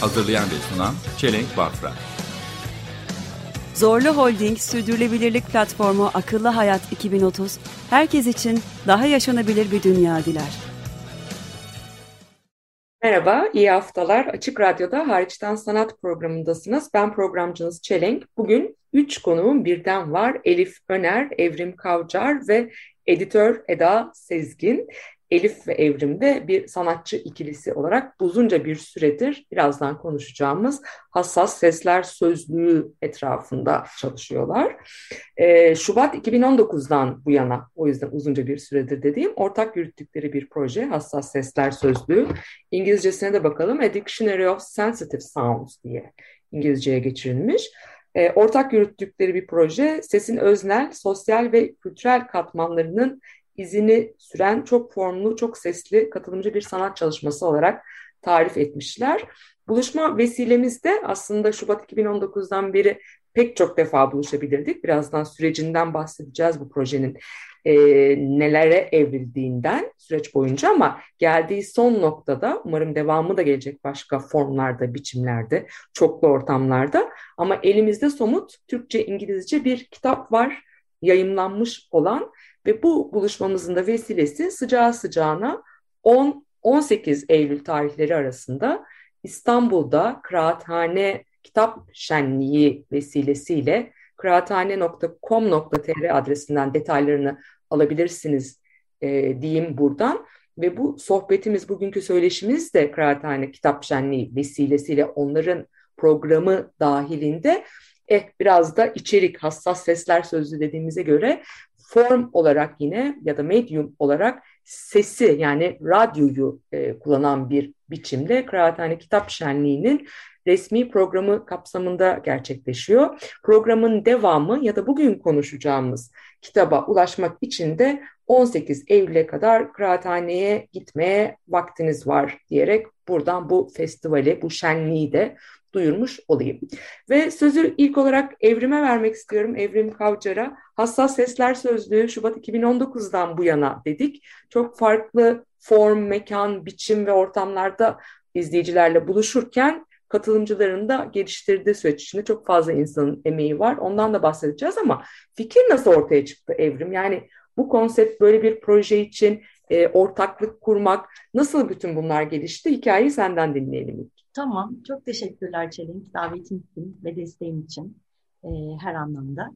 Hazırlayan ve sunan Çelenk Bafra Zorlu Holding Sürdürülebilirlik Platformu Akıllı Hayat 2030, herkes için daha yaşanabilir bir dünya diler. Merhaba, iyi haftalar. Açık Radyo'da Hariçten Sanat programındasınız. Ben programcınız Çelenk. Bugün üç konuğum birden var. Elif Öner, Evrim Kavcar ve editör Eda Sezgin. Elif ve Evrim'de bir sanatçı ikilisi olarak uzunca bir süredir birazdan konuşacağımız hassas sesler sözlüğü etrafında çalışıyorlar. Ee, Şubat 2019'dan bu yana o yüzden uzunca bir süredir dediğim ortak yürüttükleri bir proje hassas sesler sözlüğü. İngilizcesine de bakalım A Dictionary of Sensitive Sounds diye İngilizceye geçirilmiş. E, ortak yürüttükleri bir proje sesin öznel, sosyal ve kültürel katmanlarının izini süren çok formlu, çok sesli, katılımcı bir sanat çalışması olarak tarif etmişler. Buluşma vesilemizde aslında Şubat 2019'dan beri pek çok defa buluşabilirdik. Birazdan sürecinden bahsedeceğiz bu projenin e, nelere evrildiğinden süreç boyunca ama geldiği son noktada umarım devamı da gelecek başka formlarda, biçimlerde, çoklu ortamlarda ama elimizde somut Türkçe, İngilizce bir kitap var yayımlanmış olan ve bu buluşmamızın da vesilesi sıcağı sıcağına 10 18 Eylül tarihleri arasında İstanbul'da Kıraathane Kitap Şenliği vesilesiyle kıraathane.com.tr adresinden detaylarını alabilirsiniz e, diyeyim buradan. Ve bu sohbetimiz, bugünkü söyleşimiz de Kıraathane Kitap Şenliği vesilesiyle onların programı dahilinde eh biraz da içerik, hassas sesler sözlü dediğimize göre form olarak yine ya da medium olarak sesi yani radyoyu e, kullanan bir biçimde Kıraathane Kitap Şenliği'nin resmi programı kapsamında gerçekleşiyor. Programın devamı ya da bugün konuşacağımız kitaba ulaşmak için de 18 Eylül'e kadar kıraathaneye gitmeye vaktiniz var diyerek buradan bu festivali, bu şenliği de duyurmuş olayım. Ve sözü ilk olarak Evrim'e vermek istiyorum. Evrim Kavcar'a Hassas Sesler Sözlüğü Şubat 2019'dan bu yana dedik. Çok farklı form, mekan, biçim ve ortamlarda izleyicilerle buluşurken katılımcıların da geliştirdiği süreç içinde çok fazla insanın emeği var. Ondan da bahsedeceğiz ama fikir nasıl ortaya çıktı Evrim? Yani bu konsept böyle bir proje için e, ortaklık kurmak nasıl bütün bunlar gelişti? Hikayeyi senden dinleyelim ilk. Tamam, çok teşekkürler Çelenk davetin için ve desteğin için e, her anlamda.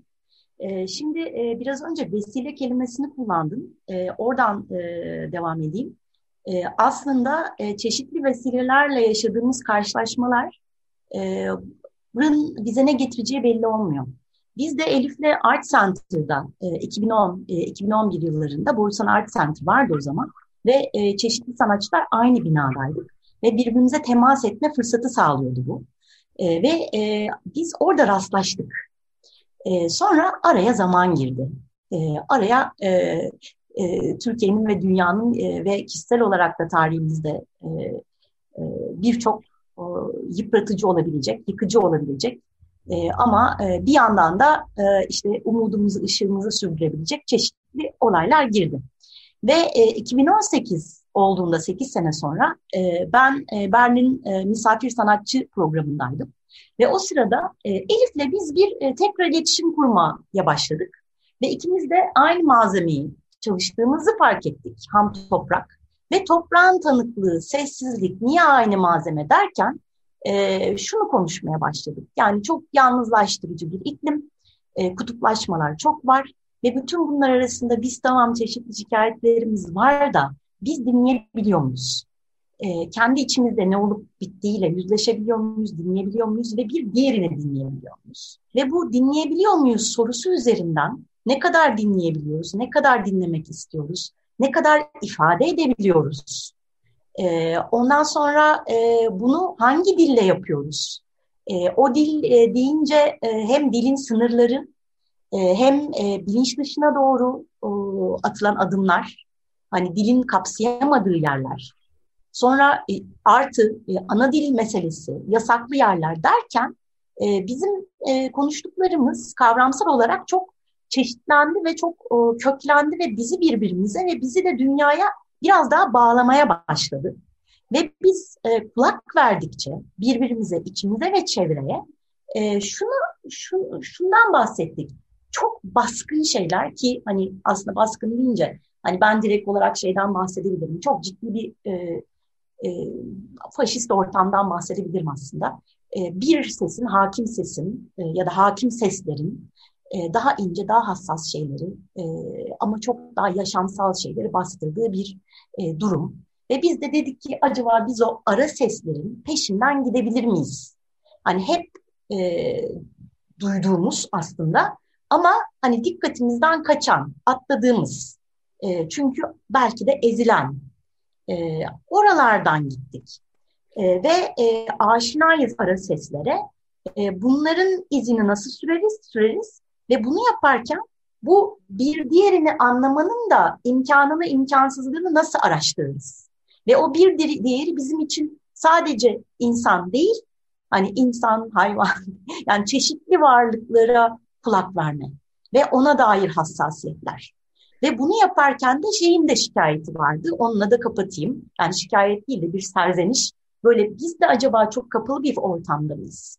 E, şimdi e, biraz önce vesile kelimesini kullandım. E, oradan e, devam edeyim. E, aslında e, çeşitli vesilelerle yaşadığımız karşılaşmalar e, bize ne getireceği belli olmuyor. Biz de Elif'le Art Center'da e, 2010 e, 2011 yıllarında Borusan Art Center vardı o zaman ve e, çeşitli sanatçılar aynı binadaydık ve birbirimize temas etme fırsatı sağlıyordu bu. E, ve e, biz orada rastlaştık. E, sonra araya zaman girdi. E, araya e, e, Türkiye'nin ve dünyanın e, ve kişisel olarak da tarihimizde e, e, birçok e, yıpratıcı olabilecek, yıkıcı olabilecek e, ama e, bir yandan da e, işte umudumuzu, ışığımızı sürdürebilecek çeşitli olaylar girdi. Ve e, 2018 olduğunda 8 sene sonra e, ben e, Berlin e, misafir sanatçı programındaydım. Ve o sırada e, Elif'le biz bir e, tekrar iletişim kurmaya başladık. Ve ikimiz de aynı malzemeyi çalıştığımızı fark ettik. Ham toprak. Ve toprağın tanıklığı, sessizlik, niye aynı malzeme derken e, şunu konuşmaya başladık. Yani çok yalnızlaştırıcı bir iklim, e, kutuplaşmalar çok var ve bütün bunlar arasında biz tamam çeşitli şikayetlerimiz var da biz dinleyebiliyor muyuz? E, kendi içimizde ne olup bittiğiyle yüzleşebiliyor muyuz, dinleyebiliyor muyuz ve bir diğerini dinleyebiliyor muyuz? Ve bu dinleyebiliyor muyuz sorusu üzerinden ne kadar dinleyebiliyoruz, ne kadar dinlemek istiyoruz, ne kadar ifade edebiliyoruz? E, ondan sonra e, bunu hangi dille yapıyoruz? E, o dil e, deyince e, hem dilin sınırları e, hem e, bilinç dışına doğru e, atılan adımlar, hani dilin kapsayamadığı yerler, sonra e, artı e, ana dil meselesi, yasaklı yerler derken e, bizim e, konuştuklarımız kavramsal olarak çok çeşitlendi ve çok e, köklendi ve bizi birbirimize ve bizi de dünyaya biraz daha bağlamaya başladı. Ve biz e, kulak verdikçe birbirimize, içimize ve çevreye e, şunu, şunu şundan bahsettik. Çok baskın şeyler ki hani aslında baskın deyince hani ben direkt olarak şeyden bahsedebilirim. Çok ciddi bir e, e, faşist ortamdan bahsedebilirim aslında. E, bir sesin, hakim sesin e, ya da hakim seslerin e, daha ince, daha hassas şeyleri e, ama çok daha yaşamsal şeyleri bastırdığı bir e, durum. Ve biz de dedik ki acaba biz o ara seslerin peşinden gidebilir miyiz? Hani hep e, duyduğumuz aslında ama hani dikkatimizden kaçan, atladığımız, e, çünkü belki de ezilen e, oralardan gittik. E, ve e, aşinayız ara seslere. E, bunların izini nasıl süreriz? Süreriz ve bunu yaparken bu bir diğerini anlamanın da imkanını, imkansızlığını nasıl araştırırız? Ve o bir diğeri bizim için sadece insan değil, hani insan, hayvan, yani çeşitli varlıklara kulak verme ve ona dair hassasiyetler. Ve bunu yaparken de şeyin de şikayeti vardı. Onunla da kapatayım. Yani şikayet değil de bir serzeniş. Böyle biz de acaba çok kapalı bir ortamda mıyız?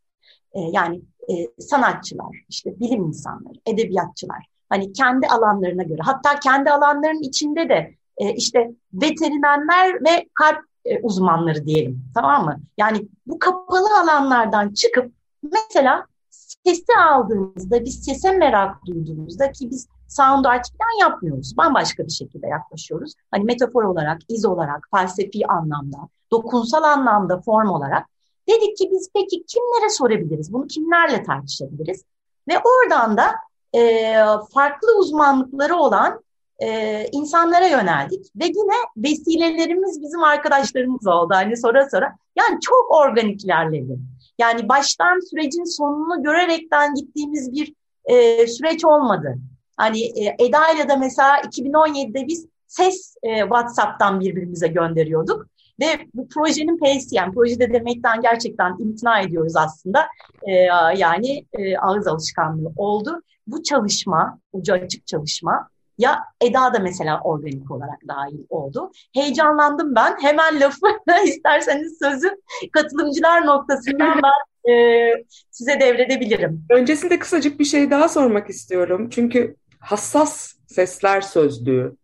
Ee, yani e, sanatçılar, işte bilim insanları, edebiyatçılar. Hani kendi alanlarına göre. Hatta kendi alanlarının içinde de e, işte veterinerler ve kalp e, uzmanları diyelim. Tamam mı? Yani bu kapalı alanlardan çıkıp mesela sesi aldığımızda, biz sese merak duyduğumuzda ki biz sound art falan yapmıyoruz. Bambaşka bir şekilde yaklaşıyoruz. Hani metafor olarak, iz olarak, felsefi anlamda, dokunsal anlamda, form olarak. Dedik ki biz peki kimlere sorabiliriz? Bunu kimlerle tartışabiliriz? Ve oradan da e, farklı uzmanlıkları olan e, insanlara yöneldik. Ve yine vesilelerimiz bizim arkadaşlarımız oldu. Hani sonra sonra. Yani çok organik ilerledi. Yani baştan sürecin sonunu görerekten gittiğimiz bir e, süreç olmadı. Hani e, Eda ile de mesela 2017'de biz ses e, WhatsApp'tan birbirimize gönderiyorduk. Ve bu projenin P'si yani projede demekten gerçekten imtina ediyoruz aslında. E, yani e, ağız alışkanlığı oldu. Bu çalışma, ucu açık çalışma ya Eda da mesela organik olarak dahil oldu. Heyecanlandım ben. Hemen lafı isterseniz sözü katılımcılar noktasından ben e, size devredebilirim. Öncesinde kısacık bir şey daha sormak istiyorum. Çünkü hassas sesler sözlüğü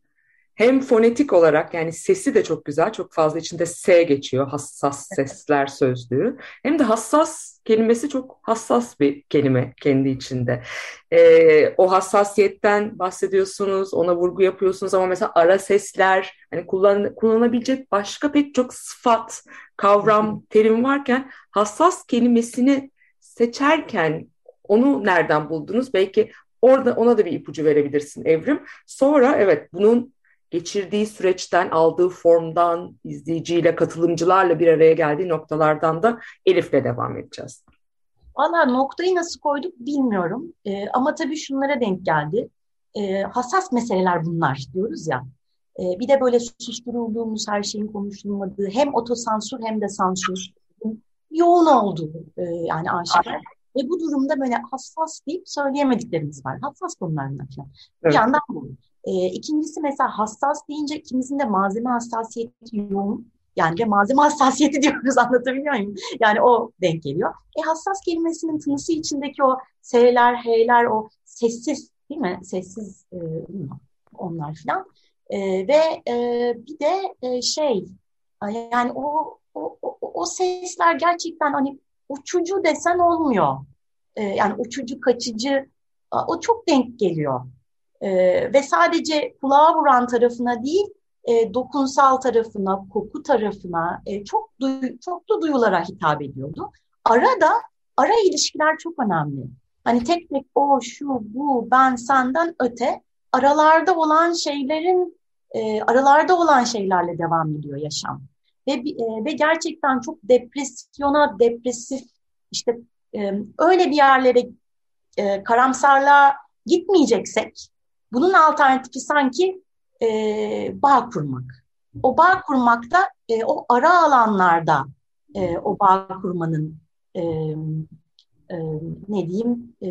hem fonetik olarak yani sesi de çok güzel, çok fazla içinde S geçiyor hassas sesler sözlüğü. Hem de hassas kelimesi çok hassas bir kelime kendi içinde. Ee, o hassasiyetten bahsediyorsunuz, ona vurgu yapıyorsunuz ama mesela ara sesler, hani kullan, kullanabilecek başka pek çok sıfat, kavram, terim varken hassas kelimesini seçerken onu nereden buldunuz? Belki orada ona da bir ipucu verebilirsin Evrim. Sonra evet bunun geçirdiği süreçten, aldığı formdan, izleyiciyle, katılımcılarla bir araya geldiği noktalardan da Elif'le devam edeceğiz. Valla noktayı nasıl koyduk bilmiyorum. Ee, ama tabii şunlara denk geldi. Ee, hassas meseleler bunlar diyoruz ya. Ee, bir de böyle susturulduğumuz her şeyin konuşulmadığı hem otosansür hem de sansür yoğun olduğu e, yani aşikar. Ve bu durumda böyle hassas deyip söyleyemediklerimiz var. Hassas konularına falan. Evet. Bir yandan bu. E, ikincisi mesela hassas deyince ikimizin de malzeme hassasiyeti yoğun. Yani ve malzeme hassasiyeti diyoruz anlatabiliyor muyum? Yani o denk geliyor. E hassas kelimesinin tınısı içindeki o S'ler, H'ler, o sessiz değil mi? Sessiz e, onlar filan. E, ve e, bir de e, şey yani o, o, o, o sesler gerçekten hani uçucu desen olmuyor. E, yani uçucu, kaçıcı o çok denk geliyor. E, ve sadece kulağa vuran tarafına değil, e, dokunsal tarafına, koku tarafına e, çok duy, çok da duyulara hitap ediyordu. Arada ara ilişkiler çok önemli. Hani tek tek o, şu, bu, ben, senden öte aralarda olan şeylerin e, aralarda olan şeylerle devam ediyor yaşam. Ve, e, ve gerçekten çok depresyona, depresif işte e, öyle bir yerlere e, karamsarlığa gitmeyeceksek bunun alternatifi sanki e, bağ kurmak. O bağ kurmakta e, o ara alanlarda e, o bağ kurmanın e, e, ne diyeyim e,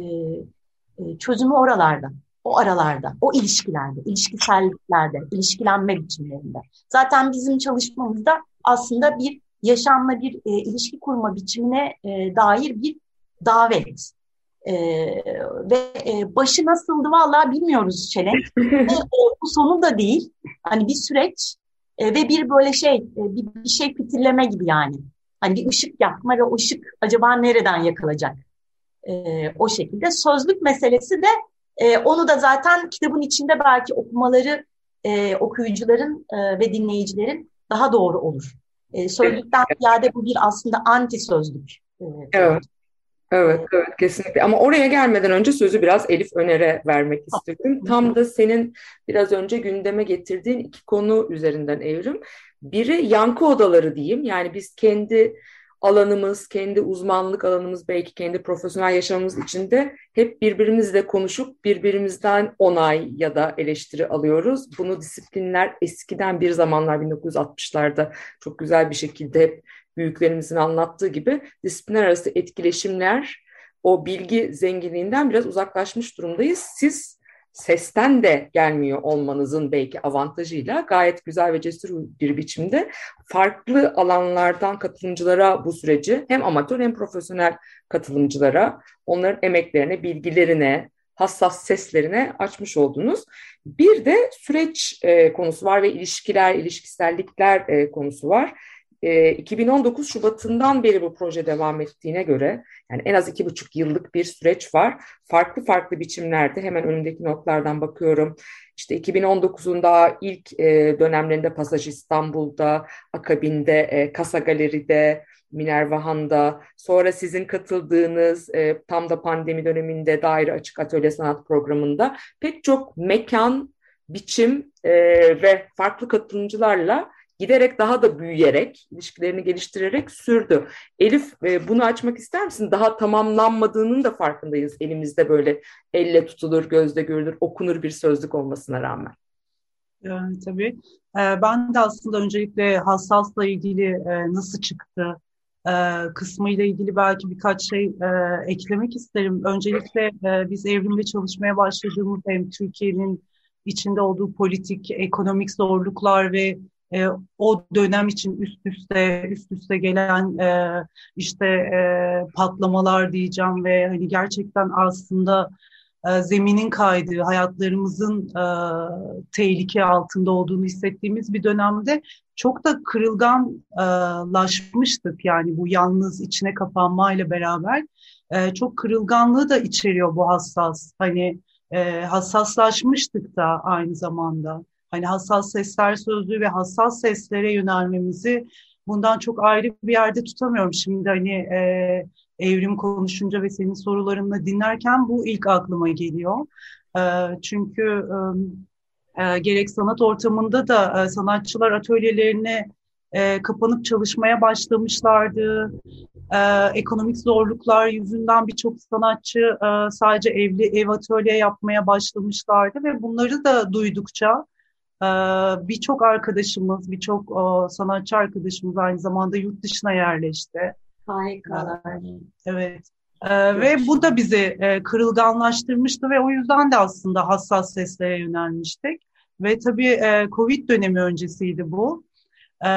e, çözümü oralarda. O aralarda, o ilişkilerde, ilişkiselliklerde, ilişkilenme biçimlerinde. Zaten bizim çalışmamızda aslında bir yaşamla bir e, ilişki kurma biçimine e, dair bir davet. E, ve e, başı nasıldı vallahi bilmiyoruz Çelenk. e, bu sonu da değil. Hani bir süreç e, ve bir böyle şey, e, bir, bir şey fitilleme gibi yani. Hani bir ışık yakma ve o ışık acaba nereden yakılacak? E, o şekilde. Sözlük meselesi de e, onu da zaten kitabın içinde belki okumaları e, okuyucuların e, ve dinleyicilerin daha doğru olur. E, sözlükten ziyade bu bir aslında anti sözlük. E, Evet. Evet, evet kesinlikle. Ama oraya gelmeden önce sözü biraz Elif Öner'e vermek istedim. Tam da senin biraz önce gündeme getirdiğin iki konu üzerinden evrim. Biri yankı odaları diyeyim. Yani biz kendi alanımız, kendi uzmanlık alanımız, belki kendi profesyonel yaşamımız içinde hep birbirimizle konuşup birbirimizden onay ya da eleştiri alıyoruz. Bunu disiplinler eskiden bir zamanlar 1960'larda çok güzel bir şekilde hep büyüklerimizin anlattığı gibi disiplinler arası etkileşimler o bilgi zenginliğinden biraz uzaklaşmış durumdayız. Siz sesten de gelmiyor olmanızın belki avantajıyla gayet güzel ve cesur bir biçimde farklı alanlardan katılımcılara bu süreci hem amatör hem profesyonel katılımcılara onların emeklerine, bilgilerine, hassas seslerine açmış oldunuz. Bir de süreç e, konusu var ve ilişkiler, ilişkisellikler e, konusu var. E, 2019 Şubat'ından beri bu proje devam ettiğine göre yani en az iki buçuk yıllık bir süreç var. Farklı farklı biçimlerde hemen önümdeki notlardan bakıyorum. İşte 2019'un daha ilk e, dönemlerinde Pasaj İstanbul'da, akabinde e, Kasa Galeri'de, Minervahan'da, sonra sizin katıldığınız e, tam da pandemi döneminde Daire Açık Atölye Sanat Programı'nda pek çok mekan, biçim e, ve farklı katılımcılarla giderek daha da büyüyerek, ilişkilerini geliştirerek sürdü. Elif e, bunu açmak ister misin? Daha tamamlanmadığının da farkındayız elimizde böyle elle tutulur, gözde görülür, okunur bir sözlük olmasına rağmen. Yani, tabii. Ee, ben de aslında öncelikle hassasla ilgili e, nasıl çıktı e, kısmı ile ilgili belki birkaç şey e, eklemek isterim. Öncelikle e, biz evrimde çalışmaya başladığımız hem Türkiye'nin içinde olduğu politik, ekonomik zorluklar ve e, o dönem için üst üste üst üste gelen e, işte e, patlamalar diyeceğim ve hani gerçekten aslında e, zeminin kaydığı, hayatlarımızın e, tehlike altında olduğunu hissettiğimiz bir dönemde çok da kırılganlaşmıştık. Yani bu yalnız içine kapanmayla beraber e, çok kırılganlığı da içeriyor bu hassas. Hani e, hassaslaşmıştık da aynı zamanda hani hassas sesler sözlüğü ve hassas seslere yönelmemizi bundan çok ayrı bir yerde tutamıyorum şimdi hani e, evrim konuşunca ve senin sorularını dinlerken bu ilk aklıma geliyor e, çünkü e, gerek sanat ortamında da e, sanatçılar atölyelerine e, kapanıp çalışmaya başlamışlardı. E, ekonomik zorluklar yüzünden birçok sanatçı e, sadece evli ev atölye yapmaya başlamışlardı ve bunları da duydukça birçok arkadaşımız, birçok e, sanatçı arkadaşımız aynı zamanda yurt dışına yerleşti. Harika. Evet. Ee, ve bu da bizi e, kırılganlaştırmıştı ve o yüzden de aslında hassas seslere yönelmiştik. Ve tabii e, Covid dönemi öncesiydi bu. Ee,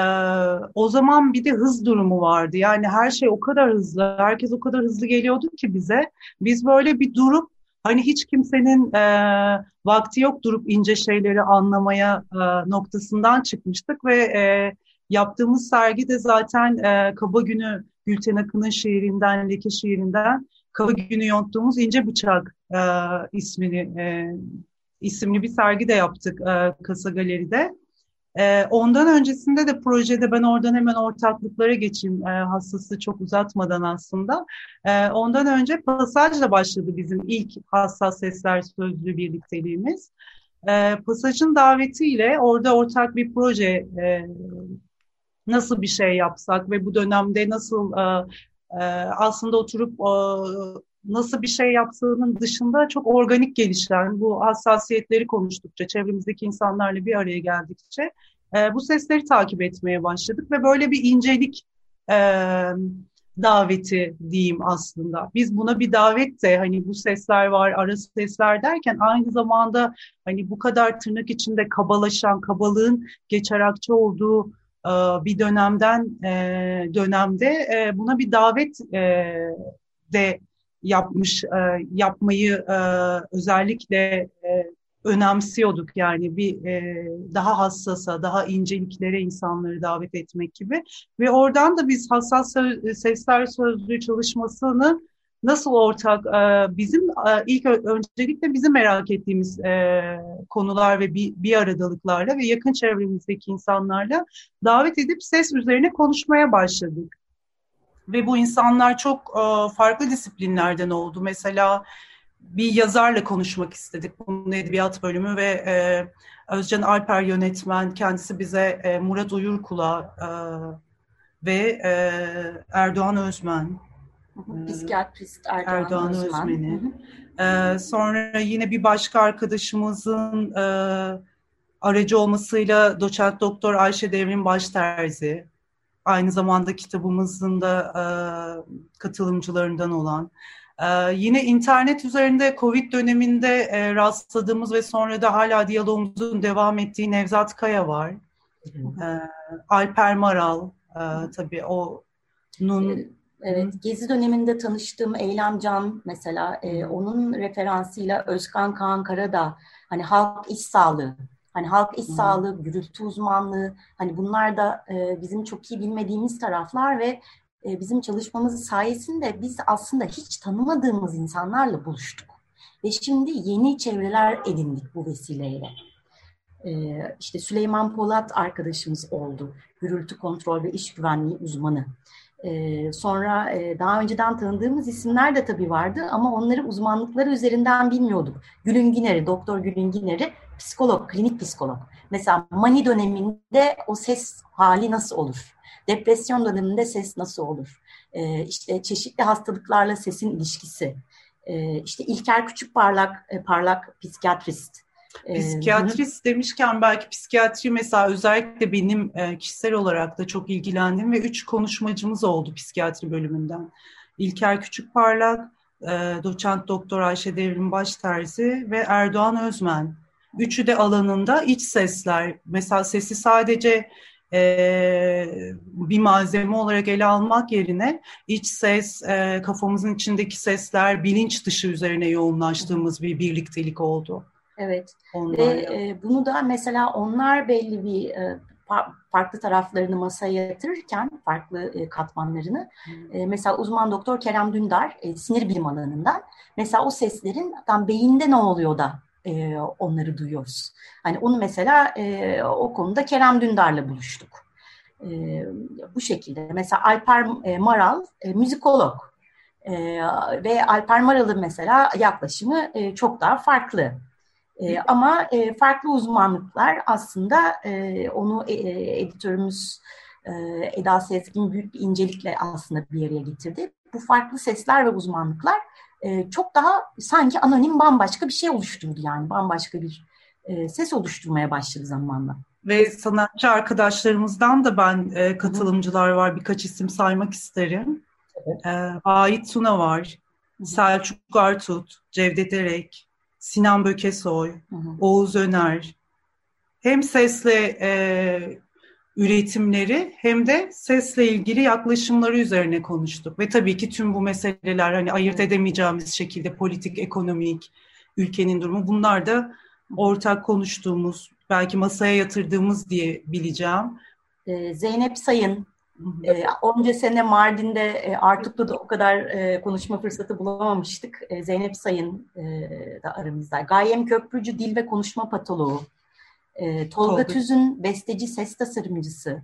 o zaman bir de hız durumu vardı. Yani her şey o kadar hızlı, herkes o kadar hızlı geliyordu ki bize. Biz böyle bir durup hani hiç kimsenin e, vakti yok durup ince şeyleri anlamaya e, noktasından çıkmıştık ve e, yaptığımız sergi de zaten e, Kaba Günü Gülten Akın'ın şiirinden, Leke şiirinden Kaba Günü yonttuğumuz ince Bıçak e, ismini e, isimli bir sergi de yaptık e, Kasa Galeri'de. E, ondan öncesinde de projede ben oradan hemen ortaklıklara geçeyim e, hassası çok uzatmadan aslında. E, ondan önce Pasaj'la başladı bizim ilk hassas sesler sözlü birlikteliğimiz. E, Pasaj'ın davetiyle orada ortak bir proje e, nasıl bir şey yapsak ve bu dönemde nasıl e, e, aslında oturup nasıl bir şey yaptığının dışında çok organik gelişen bu hassasiyetleri konuştukça, çevremizdeki insanlarla bir araya geldikçe e, bu sesleri takip etmeye başladık ve böyle bir incelik e, daveti diyeyim aslında. Biz buna bir davet de hani bu sesler var, ara sesler derken aynı zamanda hani bu kadar tırnak içinde kabalaşan, kabalığın geçerakçı olduğu e, bir dönemden e, dönemde e, buna bir davet de yapmış yapmayı özellikle önemsiyorduk yani bir e, daha hassasa, daha inceliklere insanları davet etmek gibi ve oradan da biz hassas sesler sözlüğü çalışmasını nasıl ortak e, bizim e, ilk öncelikle bizim merak ettiğimiz e, konular ve bir, bir aradalıklarla ve yakın çevremizdeki insanlarla davet edip ses üzerine konuşmaya başladık. Ve bu insanlar çok e, farklı disiplinlerden oldu. Mesela bir yazarla konuşmak istedik. Bunun edebiyat bölümü ve e, Özcan Alper yönetmen kendisi bize e, Murat Uyurkula e, ve e, Erdoğan Özmen Psikiyatrist Erdoğan, Erdoğan Özmen'i. Ee, sonra yine bir başka arkadaşımızın e, aracı olmasıyla doçent doktor Ayşe Devrim Başterzi. Aynı zamanda kitabımızın da e, katılımcılarından olan. Ee, yine internet üzerinde Covid döneminde e, rastladığımız ve sonra da hala diyalogumuzun devam ettiği Nevzat Kaya var. Ee, Alper Maral, e, tabii onun... Evet, Gezi döneminde tanıştığım Eylem Can mesela, e, onun referansıyla Özkan Kaan Karadağ, hani halk iş sağlığı, hani halk iş sağlığı, gürültü uzmanlığı, hani bunlar da e, bizim çok iyi bilmediğimiz taraflar ve e, bizim çalışmamız sayesinde biz aslında hiç tanımadığımız insanlarla buluştuk. Ve şimdi yeni çevreler edindik bu vesileyle. E, işte Süleyman Polat arkadaşımız oldu. Gürültü kontrol ve iş güvenliği uzmanı. Sonra daha önceden tanıdığımız isimler de tabii vardı ama onları uzmanlıkları üzerinden bilmiyorduk. Gülün Giner'i, Doktor Gülün Giner'i psikolog, klinik psikolog. Mesela mani döneminde o ses hali nasıl olur? Depresyon döneminde ses nasıl olur? E, işte çeşitli hastalıklarla sesin ilişkisi. E, işte İlker Küçük Parlak, e, parlak psikiyatrist. Psikiyatrist demişken belki psikiyatri mesela özellikle benim kişisel olarak da çok ilgilendim ve üç konuşmacımız oldu psikiyatri bölümünden. İlker Küçük Parlak, e, doçent doktor Ayşe Devrim Başterzi ve Erdoğan Özmen. Üçü de alanında iç sesler. Mesela sesi sadece e, bir malzeme olarak ele almak yerine iç ses, e, kafamızın içindeki sesler, bilinç dışı üzerine yoğunlaştığımız bir birliktelik oldu. Evet. Ve e, bunu da mesela onlar belli bir e, farklı taraflarını masaya yatırırken, farklı katmanlarını, e, mesela uzman doktor Kerem Dündar, sinir bilim alanından, mesela o seslerin tam beyinde ne oluyor da onları duyuyoruz. Hani onu mesela o konuda Kerem Dündar'la buluştuk. Bu şekilde. Mesela Alper Maral müzikolog. Ve Alper Maral'ın mesela yaklaşımı çok daha farklı. E, ama e, farklı uzmanlıklar aslında e, onu e, editörümüz e, Eda Sezgin büyük bir incelikle aslında bir araya getirdi. Bu farklı sesler ve uzmanlıklar e, çok daha sanki anonim bambaşka bir şey oluşturdu yani bambaşka bir e, ses oluşturmaya başladı zamanla. Ve sanatçı arkadaşlarımızdan da ben e, katılımcılar var birkaç isim saymak isterim. Evet. E, Ait Tuna var. Selçuk Artut, Cevdet Erek, Sinan Bökesoy, Hı-hı. Oğuz Öner. Hem sesle e, üretimleri hem de sesle ilgili yaklaşımları üzerine konuştuk. Ve tabii ki tüm bu meseleler hani ayırt edemeyeceğimiz şekilde politik, ekonomik, ülkenin durumu bunlar da ortak konuştuğumuz, belki masaya yatırdığımız diye bileceğim. Ee, Zeynep Sayın, e, onca sene Mardin'de e, Artuklu'da o kadar e, konuşma fırsatı bulamamıştık. E, Zeynep Sayın e, da aramızda. Gayem Köprücü dil ve konuşma patoloğu. E, Tolga, Tolga Tüz'ün besteci ses tasarımcısı.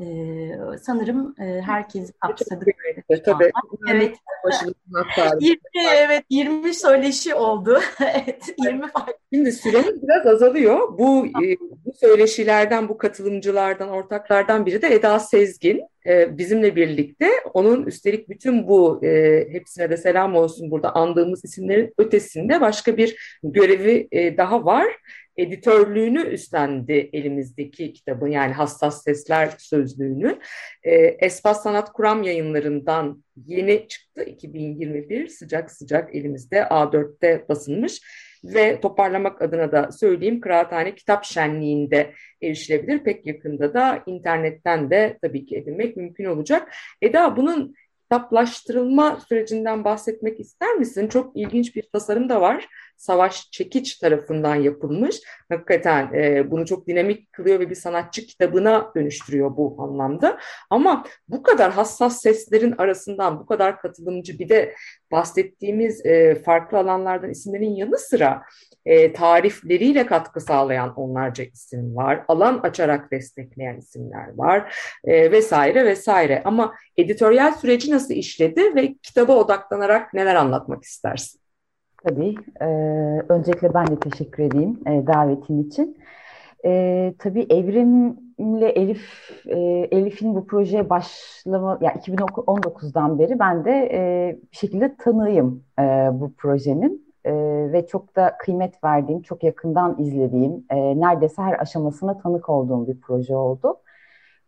E, sanırım e, herkesi kapsadık. Çok Tabii. Evet. Başlı sanat tarihi. 20, evet 20 söyleşi oldu. evet 20 farklı. Şimdi süremiz biraz azalıyor. Bu, e, bu söyleşilerden, bu katılımcılardan, ortaklardan biri de Eda Sezgin. E, bizimle birlikte. Onun üstelik bütün bu e, hepsine de selam olsun burada andığımız isimlerin ötesinde başka bir görevi e, daha var. Editörlüğünü üstlendi elimizdeki kitabın yani Hassas Sesler Sözlüğünü. E, Espas Sanat Kuram yayınlarından yeni çıktı 2021 sıcak sıcak elimizde A4'te basılmış ve toparlamak adına da söyleyeyim Kıraathane Kitap Şenliği'nde erişilebilir. Pek yakında da internetten de tabii ki edinmek mümkün olacak. Eda bunun kitaplaştırılma sürecinden bahsetmek ister misin? Çok ilginç bir tasarım da var. Savaş Çekiç tarafından yapılmış. Hakikaten e, bunu çok dinamik kılıyor ve bir sanatçı kitabına dönüştürüyor bu anlamda. Ama bu kadar hassas seslerin arasından bu kadar katılımcı bir de bahsettiğimiz e, farklı alanlardan isimlerin yanı sıra e, tarifleriyle katkı sağlayan onlarca isim var. Alan açarak destekleyen isimler var e, vesaire vesaire. Ama editoryal süreci nasıl işledi ve kitaba odaklanarak neler anlatmak istersin? Tabii. E, öncelikle ben de teşekkür edeyim e, davetin için. E, tabii Evrim'le Elif, e, Elif'in bu projeye başlama, ya yani 2019'dan beri ben de e, bir şekilde tanıyım e, bu projenin e, ve çok da kıymet verdiğim, çok yakından izlediğim, e, neredeyse her aşamasına tanık olduğum bir proje oldu.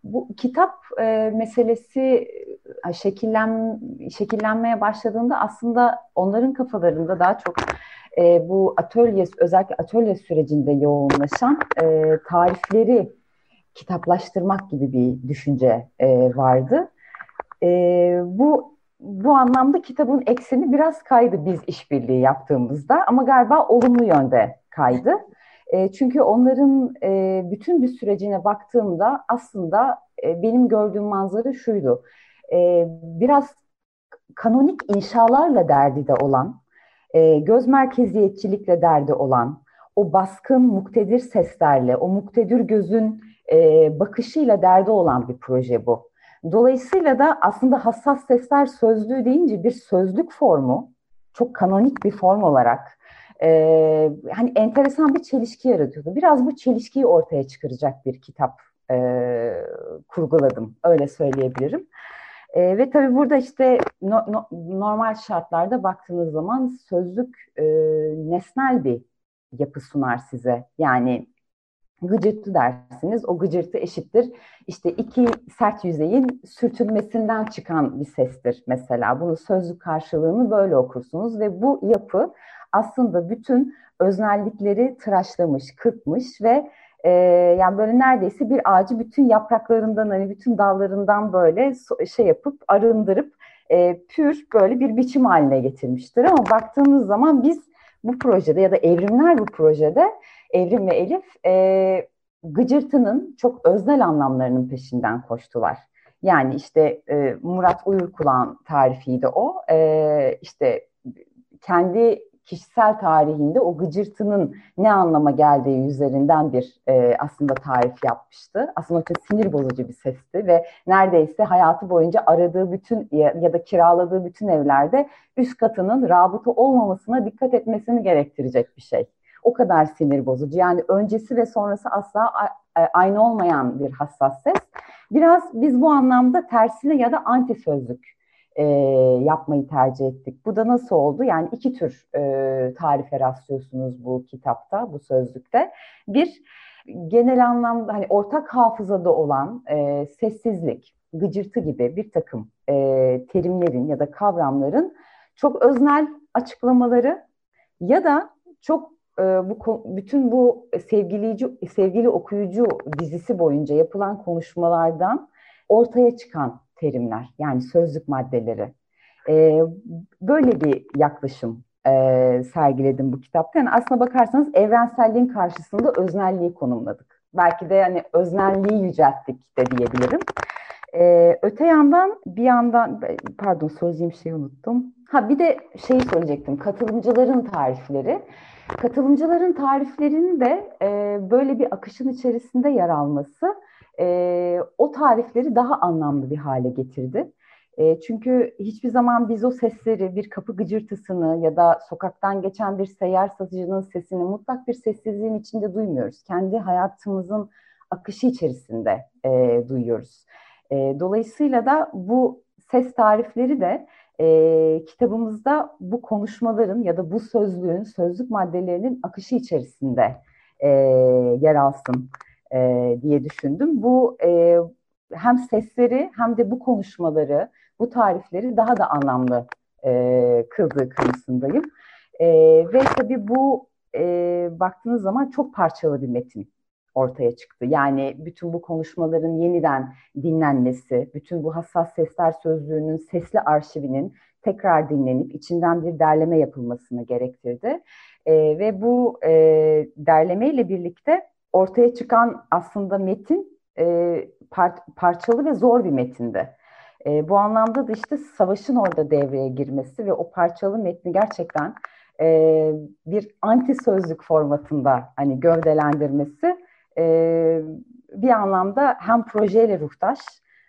Bu kitap e, meselesi e, şekillen şekillenmeye başladığında aslında onların kafalarında daha çok e, bu atölye özellikle atölye sürecinde yoğunlaşan e, tarifleri kitaplaştırmak gibi bir düşünce e, vardı. E, bu bu anlamda kitabın ekseni biraz kaydı biz işbirliği yaptığımızda ama galiba olumlu yönde kaydı. E, çünkü onların e, bütün bir sürecine baktığımda aslında e, benim gördüğüm manzara şuydu. Biraz kanonik inşalarla derdi de olan, göz merkeziyetçilikle derdi olan, o baskın muktedir seslerle, o muktedir gözün bakışıyla derdi olan bir proje bu. Dolayısıyla da aslında hassas sesler sözlüğü deyince bir sözlük formu, çok kanonik bir form olarak e, hani enteresan bir çelişki yaratıyordu. Biraz bu çelişkiyi ortaya çıkaracak bir kitap e, kurguladım, öyle söyleyebilirim. E, ve tabii burada işte no, no, normal şartlarda baktığınız zaman sözlük e, nesnel bir yapı sunar size. Yani gıcırtı dersiniz. O gıcırtı eşittir. İşte iki sert yüzeyin sürtünmesinden çıkan bir sestir mesela. Bunu sözlük karşılığını böyle okursunuz ve bu yapı aslında bütün öznellikleri tıraşlamış, kırpmış ve e, yani böyle neredeyse bir ağacı bütün yapraklarından hani bütün dallarından böyle şey yapıp arındırıp e, pür böyle bir biçim haline getirmiştir. Ama baktığınız zaman biz bu projede ya da evrimler bu projede Evrim ve Elif e, gıcırtının çok öznel anlamlarının peşinden koştular. Yani işte e, Murat Uyurkulan tarifiydi o. E, işte kendi kişisel tarihinde o gıcırtının ne anlama geldiği üzerinden bir e, aslında tarif yapmıştı. Aslında çok sinir bozucu bir sesti ve neredeyse hayatı boyunca aradığı bütün ya, ya da kiraladığı bütün evlerde üst katının rabıta olmamasına dikkat etmesini gerektirecek bir şey. O kadar sinir bozucu. Yani öncesi ve sonrası asla aynı olmayan bir hassas ses. Biraz biz bu anlamda tersine ya da anti sözlük e, yapmayı tercih ettik. Bu da nasıl oldu? Yani iki tür e, tarife rastlıyorsunuz bu kitapta, bu sözlükte. Bir, genel anlamda hani ortak hafızada olan e, sessizlik, gıcırtı gibi bir takım e, terimlerin ya da kavramların çok öznel açıklamaları ya da çok e, bu bütün bu sevgilici sevgili okuyucu dizisi boyunca yapılan konuşmalardan ortaya çıkan terimler yani sözlük maddeleri. E, böyle bir yaklaşım e, sergiledim bu kitapta. Yani aslına bakarsanız evrenselliğin karşısında öznelliği konumladık. Belki de yani öznelliği yücelttik de diyebilirim. Ee, öte yandan bir yandan pardon söyleyeceğim şeyi unuttum. Ha bir de şeyi söyleyecektim. Katılımcıların tarifleri. Katılımcıların tariflerinin de e, böyle bir akışın içerisinde yer alması e, o tarifleri daha anlamlı bir hale getirdi. E, çünkü hiçbir zaman biz o sesleri, bir kapı gıcırtısını ya da sokaktan geçen bir seyyar satıcının sesini mutlak bir sessizliğin içinde duymuyoruz. Kendi hayatımızın akışı içerisinde e, duyuyoruz. E, dolayısıyla da bu ses tarifleri de e, kitabımızda bu konuşmaların ya da bu sözlüğün, sözlük maddelerinin akışı içerisinde e, yer alsın e, diye düşündüm. Bu e, hem sesleri hem de bu konuşmaları, bu tarifleri daha da anlamlı e, kıldığı kanısındayım. E, ve tabii bu e, baktığınız zaman çok parçalı bir metin ortaya çıktı. Yani bütün bu konuşmaların yeniden dinlenmesi, bütün bu hassas sesler sözlüğünün sesli arşivinin tekrar dinlenip içinden bir derleme yapılmasını gerektirdi. E, ve bu e, derleme ile birlikte ortaya çıkan aslında metin e, par parçalı ve zor bir metindi. E, bu anlamda da işte savaşın orada devreye girmesi ve o parçalı metni gerçekten e, bir anti sözlük formatında hani gövdelendirmesi e, bir anlamda hem projeyle ruhtaş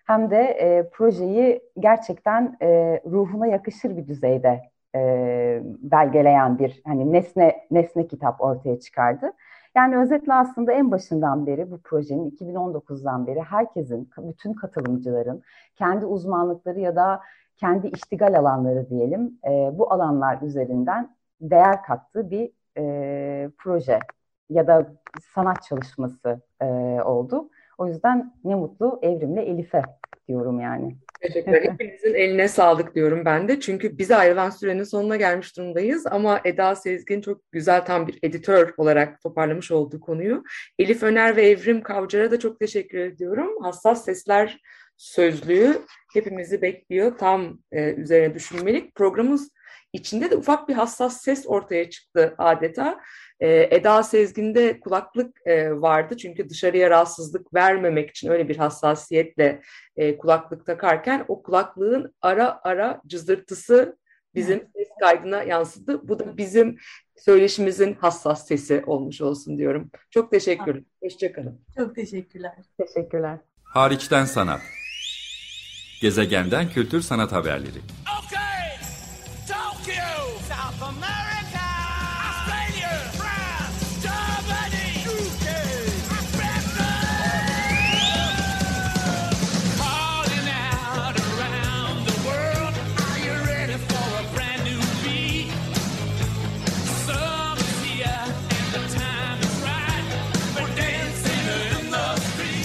hem de e, projeyi gerçekten e, ruhuna yakışır bir düzeyde e, belgeleyen bir hani nesne nesne kitap ortaya çıkardı. Yani özetle aslında en başından beri bu projenin 2019'dan beri herkesin, bütün katılımcıların kendi uzmanlıkları ya da kendi iştigal alanları diyelim e, bu alanlar üzerinden değer kattığı bir e, proje ya da sanat çalışması e, oldu. O yüzden ne mutlu Evrim'le Elif'e diyorum yani. Teşekkürler. Hepinizin eline sağlık diyorum ben de. Çünkü bize ayrılan sürenin sonuna gelmiş durumdayız. Ama Eda Sezgin çok güzel tam bir editör olarak toparlamış olduğu konuyu. Elif Öner ve Evrim Kavcar'a da çok teşekkür ediyorum. Hassas Sesler Sözlüğü hepimizi bekliyor. Tam e, üzerine düşünmelik. Programımız içinde de ufak bir hassas ses ortaya çıktı adeta. Ee, Eda Sezgin'de kulaklık e, vardı çünkü dışarıya rahatsızlık vermemek için öyle bir hassasiyetle e, kulaklık takarken o kulaklığın ara ara cızırtısı bizim ses kaydına yansıdı. Bu da bizim söyleşimizin hassas sesi olmuş olsun diyorum. Çok teşekkür Hoşçakalın. Çok teşekkürler. Teşekkürler. Hariçten sanat. Gezegenden kültür sanat haberleri.